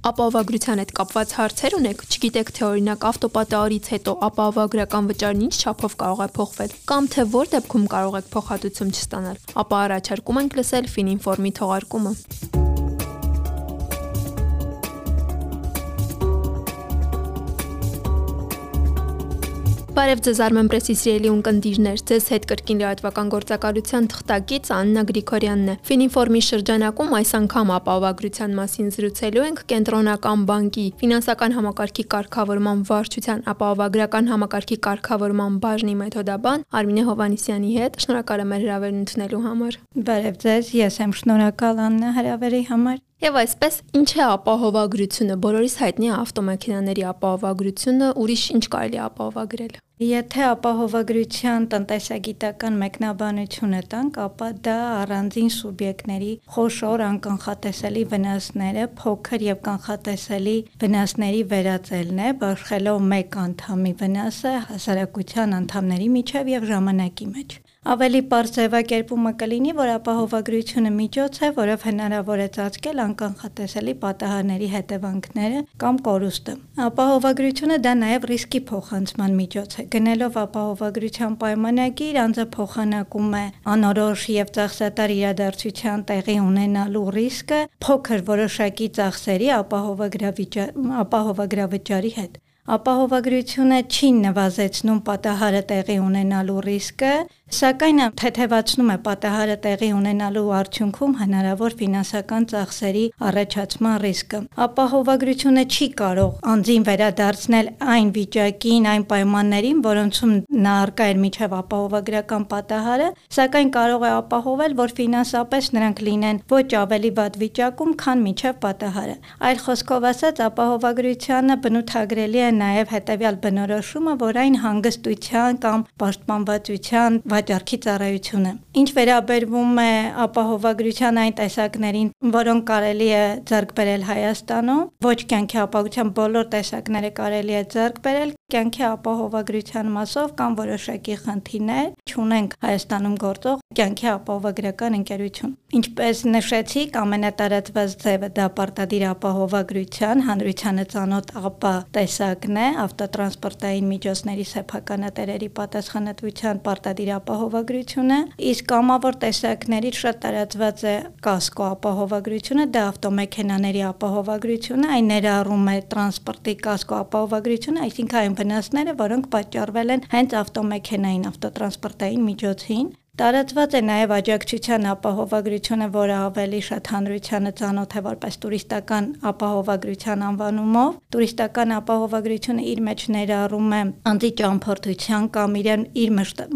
Ապահովագրության հետ կապված հարցեր ունեք, չգիտեք թե օրինակ ավտոպատահարից հետո ապահովագրական վճարն ինչ չափով կարող է փոխվել, կամ թե որ դեպքում կարող եք փոխհատուցում չստանալ, ապա առաջարկում ենք լսել Fininform-ի թողարկումը։ Բարև ձեզ Armenpress-ի սիրելի ունկնդիրներ։ Ձեզ հետ կրկին լրատվական գործակալության թղթակից Աննա Գրիգորյանն է։ Ֆինինֆորմի շրջանակում այս անգամ ապահովագրության մասին զրուցելու ենք Կենտրոնական բանկի ֆինանսական համակարգի կարգավորման վարչության ապահովագրական համակարգի կարգավորման բաժնի մեթոդաբան Արմինե Հովանիսյանի հետ։ Շնորհակալ եմ հրավերն ընդունելու համար։ Բարև ձեզ, ես եմ շնորհակալ Աննա հրավերի համար։ Եվ այսպես, ինչ է ապահովագրությունը։ Բոլորիս հայտնի է ավտոմեքենաների ապահովագրությունը, ուրիշ ինչ կարելի ապահովագրել։ Եթե ապահովագրության տնտեսագիտական մեկնաբանությունը տանք, ապա դա առանձին սուբյեկտների խոշոր անկանխատեսելի վնասները, փոքր եւ կանխատեսելի վնասների վերածելն է, բաշխելով մեկ անդամի վնասը հասարակության անդամների միջև եւ ժամանակի մեջ։ Ավելի པարզ ձևակերպումը կլինի, որ ապահովագրությունը միջոց է, որով հնարավոր է ծածկել անկանխատեսելի պատահարների հետևանքները կամ կորուստը։ Ապահովագրությունը դա նաև ռիսկի փոխանցման միջոց է։ Գնելով ապահովագրության պայմանագիր, անձը փոխանակում է անորոշ եւ ծախսատար իրադարձության տեղի ունենալու ռիսկը փոքր որոշակի ծախսերի ապահովագրավճարի հետ ապահովագրությունը չի նվազեցնում պատահարը տեղի ունենալու ռիսկը, Սակայն թեթևացնում է պատահարը տեղի ունենալու արդյունքում հնարավոր ֆինանսական ծախսերի առաջացման ռիսկը։ Ապահովագրությունը չի կարող անձին վերադարձնել այն վիճակին, այն պայմաններին, որոնցում նա արկա էր միջև ապահովագրական պատահարը, սակայն կարող է ապահովել, որ ֆինանսապես նրանք լինեն ոչ ավելի վատ վիճակում, քան միջև պատահարը։ Այլ խոսքով ասած, ապահովագրությանը բնութագրելի է նաև հետևյալ բնորոշումը, որ այն հանգստության կամ պաշտպանվածության վաճառքի ծառայությունը։ Ինչ վերաբերվում է ապահովագրության այն տեսակներին, որոնք կարելի է ձեռք բերել Հայաստանում, ոչ կյանքի ապահովության բոլոր տեսակները կարելի է ձեռք բերել կյանքի ապահովագրության մասով կամ որոշակի խնդիրներ չունենք Հայաստանում գործող կյանքի ապահովագրական ընկերություն։ Ինչպես նշեցիք, ամենատարածված ձևը դա պարտադիր ապահովագրության հանրությանը ծանոթ ԱՊԱ տեսակն է, ավտոտրանսպորտային միջոցների սեփականատերերի պատասխանատվության պարտադիր ապահովագրությունը, իսկ կամավոր տեսակներից շատ տարածված է կասկո ապահովագրությունը, դա ավտոմեքենաների ապահովագրությունը, այն ներառում է տրանսպորտի կասկո ապահովագրությունը, այսինքն այն վնասները, որոնք պատճառվել են հենց ավտոմեքենային, ավտոտրանսպորտային միջոցին, Տարածված է նաև աջակցության ապահովագրությունը, որը ավելի շատ հանրությանը ծանոթ է որպես տուրիստական ապահովագրության անվանումով։ Տուրիստական ապահովագրությունը իր մեջ ներառում է անձի ճամփորդության կամ իրեն իր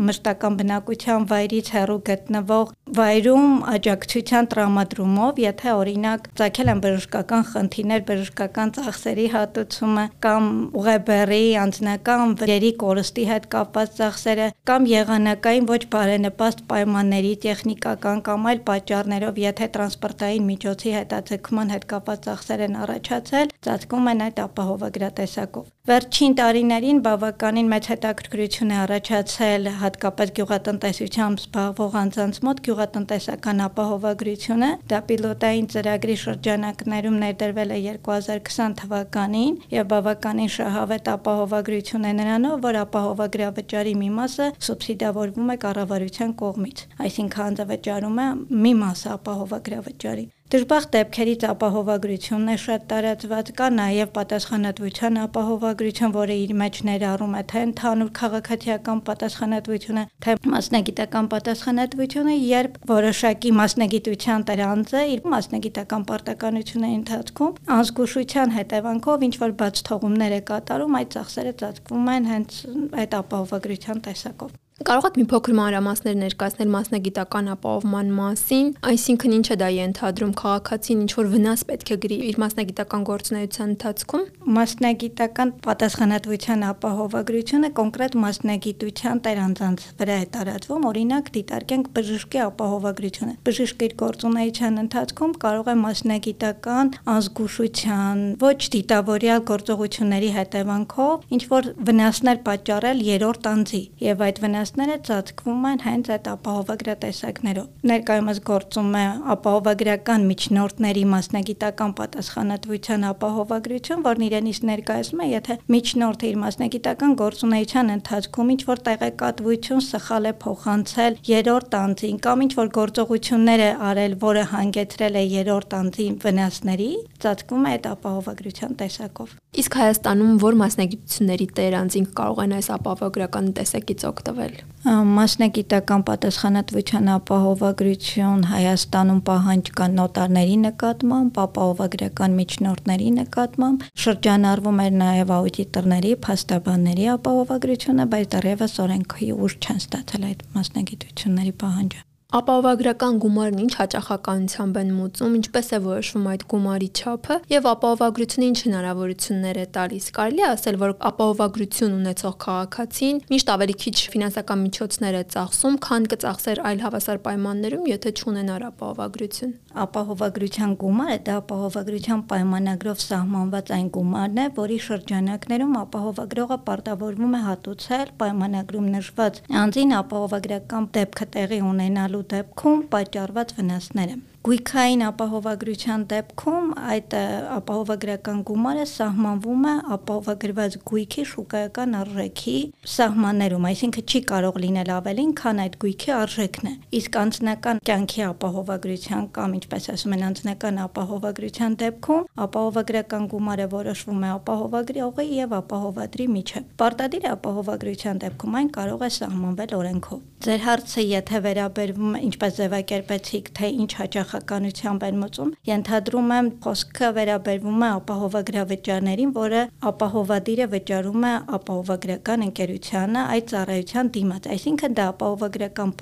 մշտական բնակության վայրից հեռու գտնվող վայրում աջակցության տրամադրումով, եթե օրինակ ցակել են բժշկական խնդիրներ, բժշկական ծախսերի հատուցումը կամ ուղեբեռի անձնական վերի կորստի հետ կապված ծախսերը կամ եղանակային ոչ բարենպաստ նպաստ պայմանների, տեխնիկական կամ այլ պատճառներով, եթե տրանսպորտային միջոցի հետաձգման հետ կապված ծախսեր են առաջացել, ծածկում են այդ ապահովագրատեսակով։ Վերջին տարիներին բավականին մեծ հետաքրքրություն է առաջացել հատկապես գյուղատնտեսությամբ զբաղվող անձանց մոտ գյուղատնտեսական ապահովագրությունը։ Դա պիլոտային ծրագրի շրջանակներում ներդրվել է 2020 թվականին եւ բավականին շահավետ ապահովագրություն է նրանով, որ ապահովագրավճարի մի մասը սուբսիդավորվում է կառավարության կողմից, այսինքն հանձնավճարում է մի մասը ապահովագրավճարի։ Դժբախտ դեպքերից ապահովագրությունն է շատ տարածված, կա նաև պատասխանատվության ապահովագրություն, որը իր մեջ ներառում է թե ընդհանուր քաղաքացիական պատասխանատվությունը, թե մասնագիտական պատասխանատվությունը, երբ որոշակի մասնագիտության տրանձը իր մասնագիտական պարտականությունը ընթացքում անզգուշության հետևանքով ինչ որ բաց թողումներ է կատարում, այդ ծախսերը ծածկվում են հենց այդ ապահովագրության տեսակով։ Կարող եք մի փոքր մանրամասներ ներկայացնել մասնագիտական ապահովման մասին, այսինքն ինչ է դա ենթադրում քաղաքացին ինչ որ վնաս պետք է գրի իր մասնագիտական գործունեության ընթացքում։ Մասնագիտական պատասխանատվության ապահովագրությունը կոնկրետ մասնագիտության տերանձանց վրա է տարածվում, օրինակ դիտարկենք բժշկի ապահովագրությունը։ Բժիշկը իր գործունեության ընթացքում կարող է մասնագիտական անզգուշության, ոչ դիտավորյալ գործողությունների հետևանքով ինչ որ վնասներ պատճառել երրորդ անձի եւ այդ վնաս վնասները ծածկվում են հենց այդ ապահովագրատեսակներով։ Ներկայումս գործում է ապահովագրական միջնորդների մասնագիտական պատասխանատվության ապահովագրություն, որն իրենից ներկայացնում է, եթե միջնորդը իր մասնագիտական գործունեության ընթացքում ինչ որ տեղեկատվություն սխալ է փոխանցել երրորդ անձին կամ ինչ որ գործողություններ է արել, որը հանգեցրել է երրորդ անձի վնասների, ծածկվում է այդ ապահովագրության տեսակով։ Իսկ Հայաստանում որ մասնագիտությունների տեր անձինք կարող են այս ապահովագրական տեսակից օգտվել։ Մասնագիտական պատասխանատվության ապահովագրություն Հայաստանում պահանջ կա նոտարների նկատմամբ, ապահովագրական միջնորդների նկատմամբ, շրջանառվում էր նաև աուդիտորների, փաստաբանների ապահովագրությունը, բայց դեռևս օրենքի ուժ չեն ստացել այդ մասնագիտությունների պահանջը։ Ապահովագրական գումարն ինչ հաճախականությամբ են մուծում, ինչպես է որոշվում այդ գումարի չափը եւ ապահովագրությունը ինչ հնարավորություններ է տալիս։ Կարելի է ասել, որ ապահովագրություն ունեցող քաղաքացին միշտ ավելի քիչ ֆինանսական միջոցներ է ծախսում, քան կծախսեր այլ հավասար պայմաններում, եթե չունենար ապահովագրություն։ Ապահովագրության գումարը դա ապահովագրության պայմանագրով սահմանված այն գումարն է, որի շրջանակներում ապահովագրողը պարտավորվում է հատուցել պայմանագրում նշված անձին ապահովագրական դեպքը տեղի ունենալու դեպքում պատճառված վնասները։ Գույքային ապահովագրության դեպքում այդ ապահովագրական գումարը սահմանվում է ապահովագրված գույքի շուկայական արժեքի սահմաններում, այսինքն չի կարող լինել ավելին, քան այդ գույքի արժեքն է։ Իսկ անձնական կյանքի ապահովագրության կամ ինչպես ասում են անձնական ապահովագրության դեպքում ապահովագրական գումարը որոշվում է ապահովագրողի եւ ապահովադրի միջեւ։ Պարտադիր ապահովագրության դեպքում այն կարող է սահմանվել օրենքով։ Ձեր հարցը եթե վերաբերվում ինչպես ձևակերպեցիք, թե ինչ հաճախ նախականությամբ են մոծում, ենթադրում եմ խոսքը վերաբերվում է ապահովագրավճարներին, որը ապահովադիրը վճարում է ապահովագրական ընկերությանը այդ ծառայության դիմաց, այսինքն դա ապահովագրական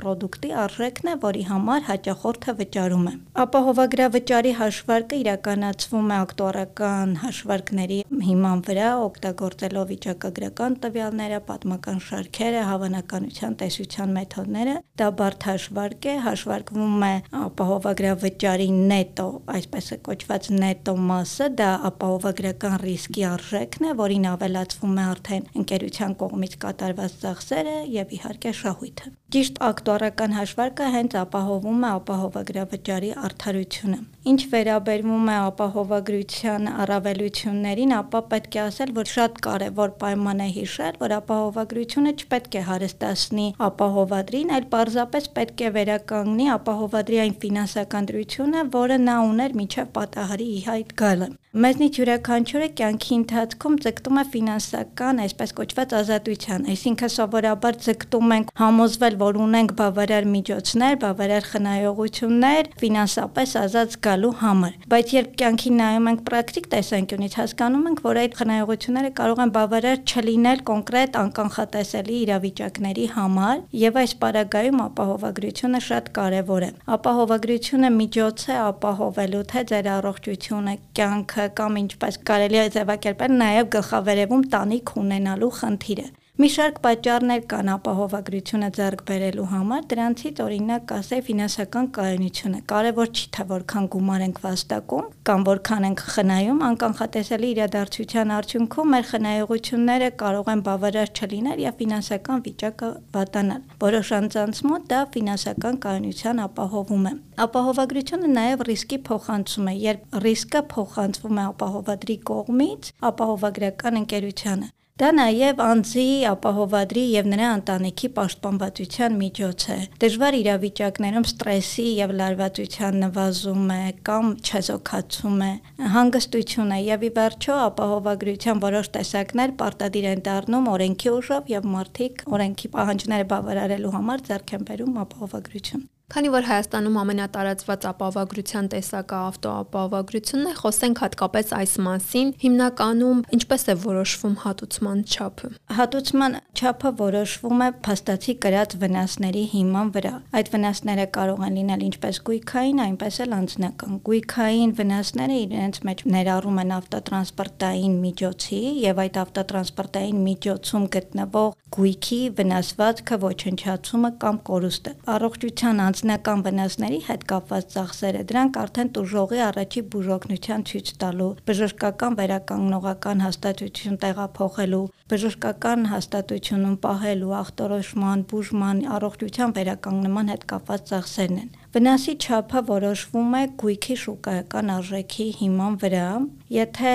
ապրանքի արժեքն է, որի համար հաճախորդը վճարում է։ Ապահովագրավճարի հաշվարկը իրականացվում է ակտուարական հաշվարկների հիման վրա, օգտագործելով վիճակագրական տվյալները, պատմական շարքերը, հավանականության տեսության մեթոդները։ Դա բարդ հաշվարկ է, հաշվարկվում է ապահովագրավ վճարի նետո, այսպես է կոչված նետո մասը, դա ապահովագրական ռիսկի արժեքն է, որին ավելացվում է արդեն ընկերության կողմից կատարված ծախսերը եւ իհարկե շահույթը։ Ճիշտ ակտուարական հաշվարկը հենց ապահովում է ապահովագրավճարի արդարությունը։ Ինչ վերաբերվում է ապահովագրության առավելություններին, ապա պետք է ասել, որ շատ կարևոր պայման է հիշել, որ ապահովագրությունը չպետք է հարստացնի ապահովադրին, այլ պարզապես պետք է վերականգնի ապահովադրի այն ֆինանսական դրությունը, որը նա ուներ միջև պատահարի ի հայտ գալը։ Մեզնից յուրաքանչյուրը կյանքի ընթացքում ձգտում է ֆինանսական, այսպես կոչված ազատության, այսինքն սովորաբար ձգտում ենք համոզվել, որ ունենք բավարար միջոցներ, բավարար խնայողություններ ֆինանսապես ազատ զգալու համար։ Բայց երբ կյանքի նայում ենք պրակտիկ տեսանկյունից, հասկանում ենք, որ այդ խնայողությունները կարող են բավարար չլինել կոնկրետ անկանխատեսելի իրավիճակների համար, եւ այս պարագայում ապահովագրությունը շատ կարեւոր է։ Ապահովագրությունը միջոց է ապահովելու թե ձեր առողջությունը, կյանքը կամ ինչպես կարելի է ձևակերպել նաև գլխավերևում տանիք ունենալու խնդիրը։ Մի շարք պատճառներ կան ապահովագրությունը ձեռք բերելու համար, դրանցից օրինակ ասե ֆինանսական կայունությունը։ Կարևոր չի թե որքան գումար ենք վաստակում կամ որքան ենք խնայում, անկանխատեսելի իրադարձության արդյունքում մեր խնայողությունները կարող են բավարար չլինել եւ ֆինանսական վիճակը վատանալ։ Որոշ անձանց մոտ դա ֆինանսական կայունության ապահովում է։ Ապահովագրությունը նաև ռիսկի փոխանցում է, երբ ռիսկը փոխանցվում է ապահովադրի կողմից ապահովագրական ընկերությանը։ Դա նաև անձի ապահովադրի եւ նրա ընտանիքի պաշտպանվածության միջոց է։ Դժվար իրավիճակներում ստրեսի եւ լարվածության նվազում է կամ չեզոքացում է, հանգստություն է եւ ի վերջո ապահովագրության որոշ տեսակներ պարտադիր են դառնում օրենքի ուժով եւ մարդիկ օրենքի պահանջները բավարարելու համար ձեռք են բերում ապահովագրություն։ Քանի որ Հայաստանում ամենատարածված ապահովագրության տեսակը ավտոապահովագրությունն է, խոսենք հատկապես այս մասին։ Հիմնականում ինչպես է որոշվում հատուցման չափը։ Հատուցման չափը որոշվում է փաստացի կրած վնասների հիման վրա։ Այդ վնասները կարող են լինել ինչպես գույքային, այնպես էլ անձնական։ Գույքային վնասները իրենց մեջ ներառում են ավտոտրանսպորտային միջոցի եւ այդ ավտոտրանսպորտային միջոցում գտնվող գույքի վնասվածքը, ոչնչացումը կամ կորուստը։ Առողջության անձ անձնական վնասների հետ կապված ծախսերը, դրանք արդեն տուժողի առաջի բուժօգնության ցույց տալու, բժշկական վերականգնողական հաստատություն տեղափոխելու, բժշկական հաստատությունում պահելու, ախտորոշման, բուժման, առողջության վերականգնման հետ կապված ծախսերն են։ Վնասի չափը որոշվում է գույքի շուկայական արժեքի հիման վրա։ Եթե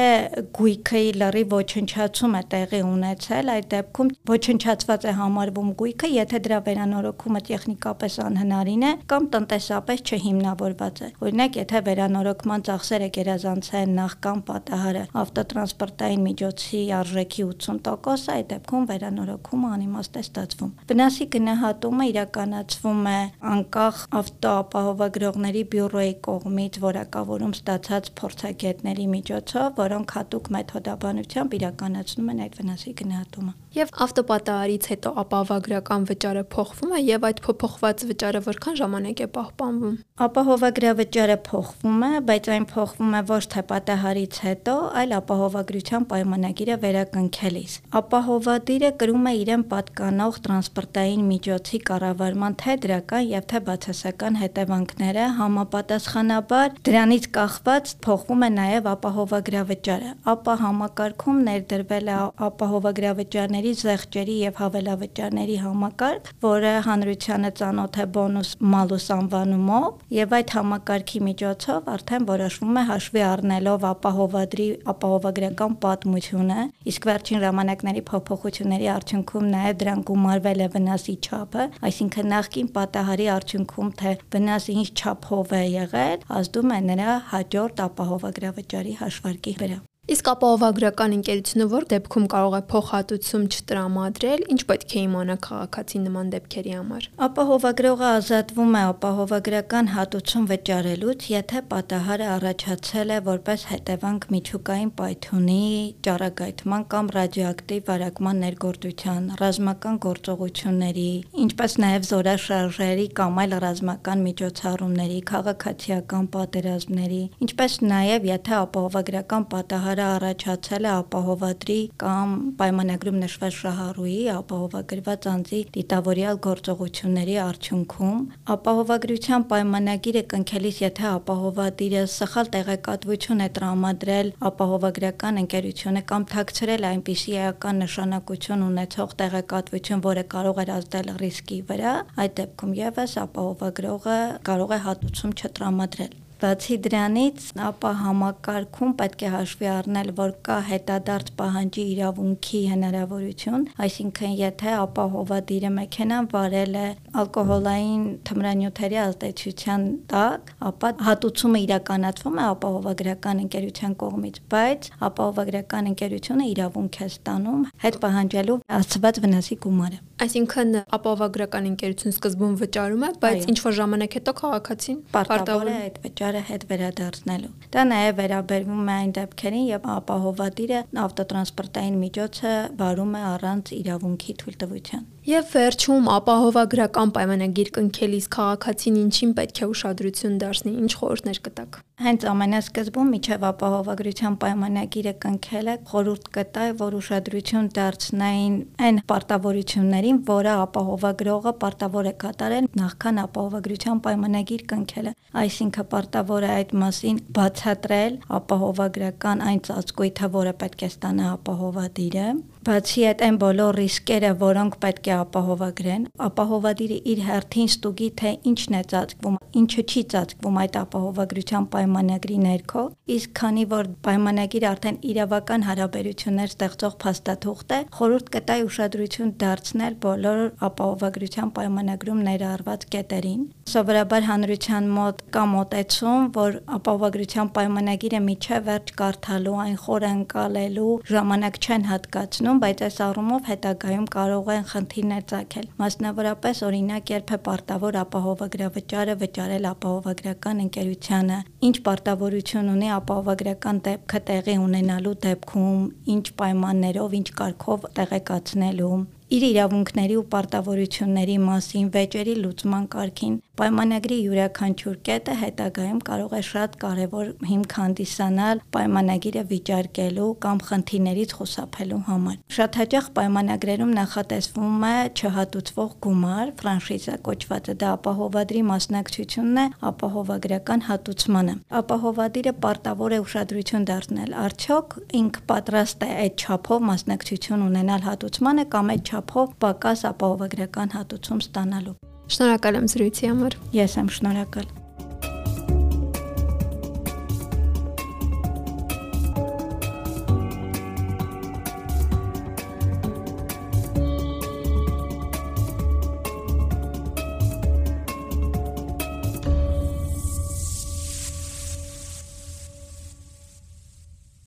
գույքի լրի ոչնչացում է տեղի ունեցել, այդ դեպքում ոչնչացված է համարվում գույքը, եթե դրա վերանորոգումը տեխնիկապես անհնարին է կամ տնտեսապես չհիմնավորված է։ Օրինակ, եթե վերանորոգման ծախսերը գերազանցեն նախքան պատահարը ավտոտրանսպորտային միջոցի արժեքի 80%, այդ դեպքում վերանորոգումը անիմաստ է ստացվում։ Վնասի գնահատումը իրականացվում է անկախ ավտո ապահովագրողների բյուրոյի կողմից որակավորում ստացած փորձագետների միջոցով, որոնք հատուկ մեթոդաբանությամբ իրականացնում են այդ վնասի գնահատումը։ Եվ ավտոպատահարից հետո ապահովագրական վճարը փոխվում է եւ այդ փոփոխված վճարը որքան ժամանակ է պահպանվում։ Ապահովագրավճարը փոխվում է, բայց այն փոխվում է ոչ թե պատահարից հետո, այլ ապահովագրության պայմանագիրը վերակնքելիս։ Ապահովադիրը կրում է իրեն պատկանող տրանսպորտային միջոցի կառավարման թե դրական եւ թե բացասական հետևանքները համապատասխանաբար դրանից կախված փոխվում է նաեւ ապահովագրավճարը։ Ապա համակարգում ներդրվել է ապահովագրավճարների վճարների, զեղչերի եւ հավելավճարների համակարգ, որը հանրությանը ծանոթ է բոնուս մալուս անվանումով, եւ այդ համակարգի միջոցով արդեն որոշվում է հաշվի առնելով ապահովադրի ապահովագրական պատմությունը, իսկ վերջին ժամանակների փոփոխությունների արդյունքում նաեւ դրան գումարվել է վնասի չափը, այսինքն նախքին պատահարի արդյունքում թե վնասը ինչ չափով է եղել, ազդում է նրա հաջորդ ապահովագրավճարի հաշվարկի վրա։ Իսկ ապահովագրական ընկերությունը որ դեպքում կարող է փոխհատուցում չտրամադրել, ինչ պետք է իմանա քաղաքացի նման դեպքերի համար։ Ապահովագրողը ազատվում է ապահովագրական հատուցում վճարելուց, եթե պատահարը առաջացել է որպես հետևանք միջուկային պայթյունի, ճառագայթման կամ ռադիոակտիվ վարակման ներգործության, ռազմական գործողությունների, ինչպես նաև զորաշարժերի կամ այլ ռազմական միջոցառումների, քաղաքացիական պատերազմների, ինչպես նաև եթե ապահովագրական պատահար վրա առաջացել է ապահովադրի կամ պայմանագրում նշված շահառուի ապահովագրված անձի դիտավորյալ գործողությունների արդյունքում ապահովագրության պայմանագիրը կնքելիս եթե ապահովադիրը սխալ տեղեկատվություն է տրամադրել ապահովագրական ընկերությունը կամ թաքցրել այնպիսի էական նշանակություն ունեցող տեղեկատվություն, որը կարող էր ազդել ռիսկի վրա, այդ դեպքում եւս ապահովագրողը կարող է հատուցում չտրամադրել։ Բացի դրանից, ապա համակարգում պետք է հաշվի առնել, որ կա հետադարձ պահանջի իրավունքի հնարավորություն, այսինքն եթե ապահովադիրը մեքենան վարել է ալկոհոլային թմրանյութերի ազդեցության տակ, ապա հատուցումը իրականացվում է ապահովագրական ընկերության կողմից, բայց ապահովագրական ընկերությունը իրավունք է ստանում հետ պահանջելու ասված վնասի գումարը։ Այսինքն ապահովագրական ընկերություն սկզբում վճարում է, բայց ինչ որ ժամանակ հետո քաղաքացին պարտավոր է այդ վճարը հետ վերադարձնելու։ Դա նաև վերաբերվում է այն դեպքերին, երբ ապահովադիրը ավտոտրանսպորտային միջոցը վարում է առանց իրավունքի թույլտվության։ Եվ վերջում ապահովագրական պայմանագիր կնքելիս քաղաքացին ինչին պետք է ուշադրություն դարձնի, ինչ խորհուրդներ կտաք։ Հենց ամենասկզբում միջև ապահովագրության պայմանագիրը կնքելը խորհուրդ կտա, որ ուշադրություն դարձնային այն պարտավորություններին, որը ապահովագրողը պարտավոր է կատարել նախքան ապահովագրության պայմանագիր կնքելը։ Այսինքն պարտավոր է այդ մասին բացատրել ապահովագրական այն ծածկույթը, որը պետք է ստանա ապահովադիրը Բացի այդ այն բոլոր ռիսկերը, որոնք պետք է ապահովագրեն, ապահովադիրը իր հերթին ստուգի, թե ինչն է ծածկվում, ինչը չի ծածկվում այդ ապահովագրության պայմանագրի ներքո, իսկ քանի որ պայմանագիրը արդեն իրավական հարաբերություններ ստեղծող փաստաթուղթ է, խորհուրդ կտայի ուշադրություն դարձնել բոլոր ապահովագրության պայմանագրում ներառված կետերին։ Սովորաբար հանրության մոտ կա մոտեցում, որ ապահովագրության պայմանագիրը միջև վերջ կարդալու, այն խորը ընկալելու ժամանակ չեն հատկացնում բայց այս առումով հետագայում կարող են խնդիրներ ծագել։ Մասնավորապես օրինակ երբ է պարտավոր ապահովագրավճարը վճարել ապահովագրական ընկերությանը, ինչ պարտավորություն ունի ապահովագրական դեպքը տեղի ունենալու դեպքում, ինչ պայմաններով, ինչ կարգով տեղեկացնելու իր իրավունքների ու պարտավորությունների մասին, վեճերի լուծման կարգին, Պայմանագրի յուրաքանչյուր կետը հետագայում կարող է շատ կարևոր հիմք հանդիսանալ պայմանագիրը վիճարկելու կամ խնդիրներից խուսափելու համար։ Շատ հաճախ պայմանագրերում նախատեսվում է չհատուցվող գումար, ֆրանշիզա կոչվածը դա ապահովադրի մասնակցությունն է ապահովագրական հատուցմանը։ Ապահովադիրը պարտավոր է ուշադրություն դարձնել, արդյոք ինք պատրաստ է այդ չափով մասնակցություն ունենալ հատուցմանը կամ այդ չափով պակաս ապահովագրական հատուցում ստանալու։ Շնորհակալ եմ զրույցի համար։ Ես եմ շնորհակալ։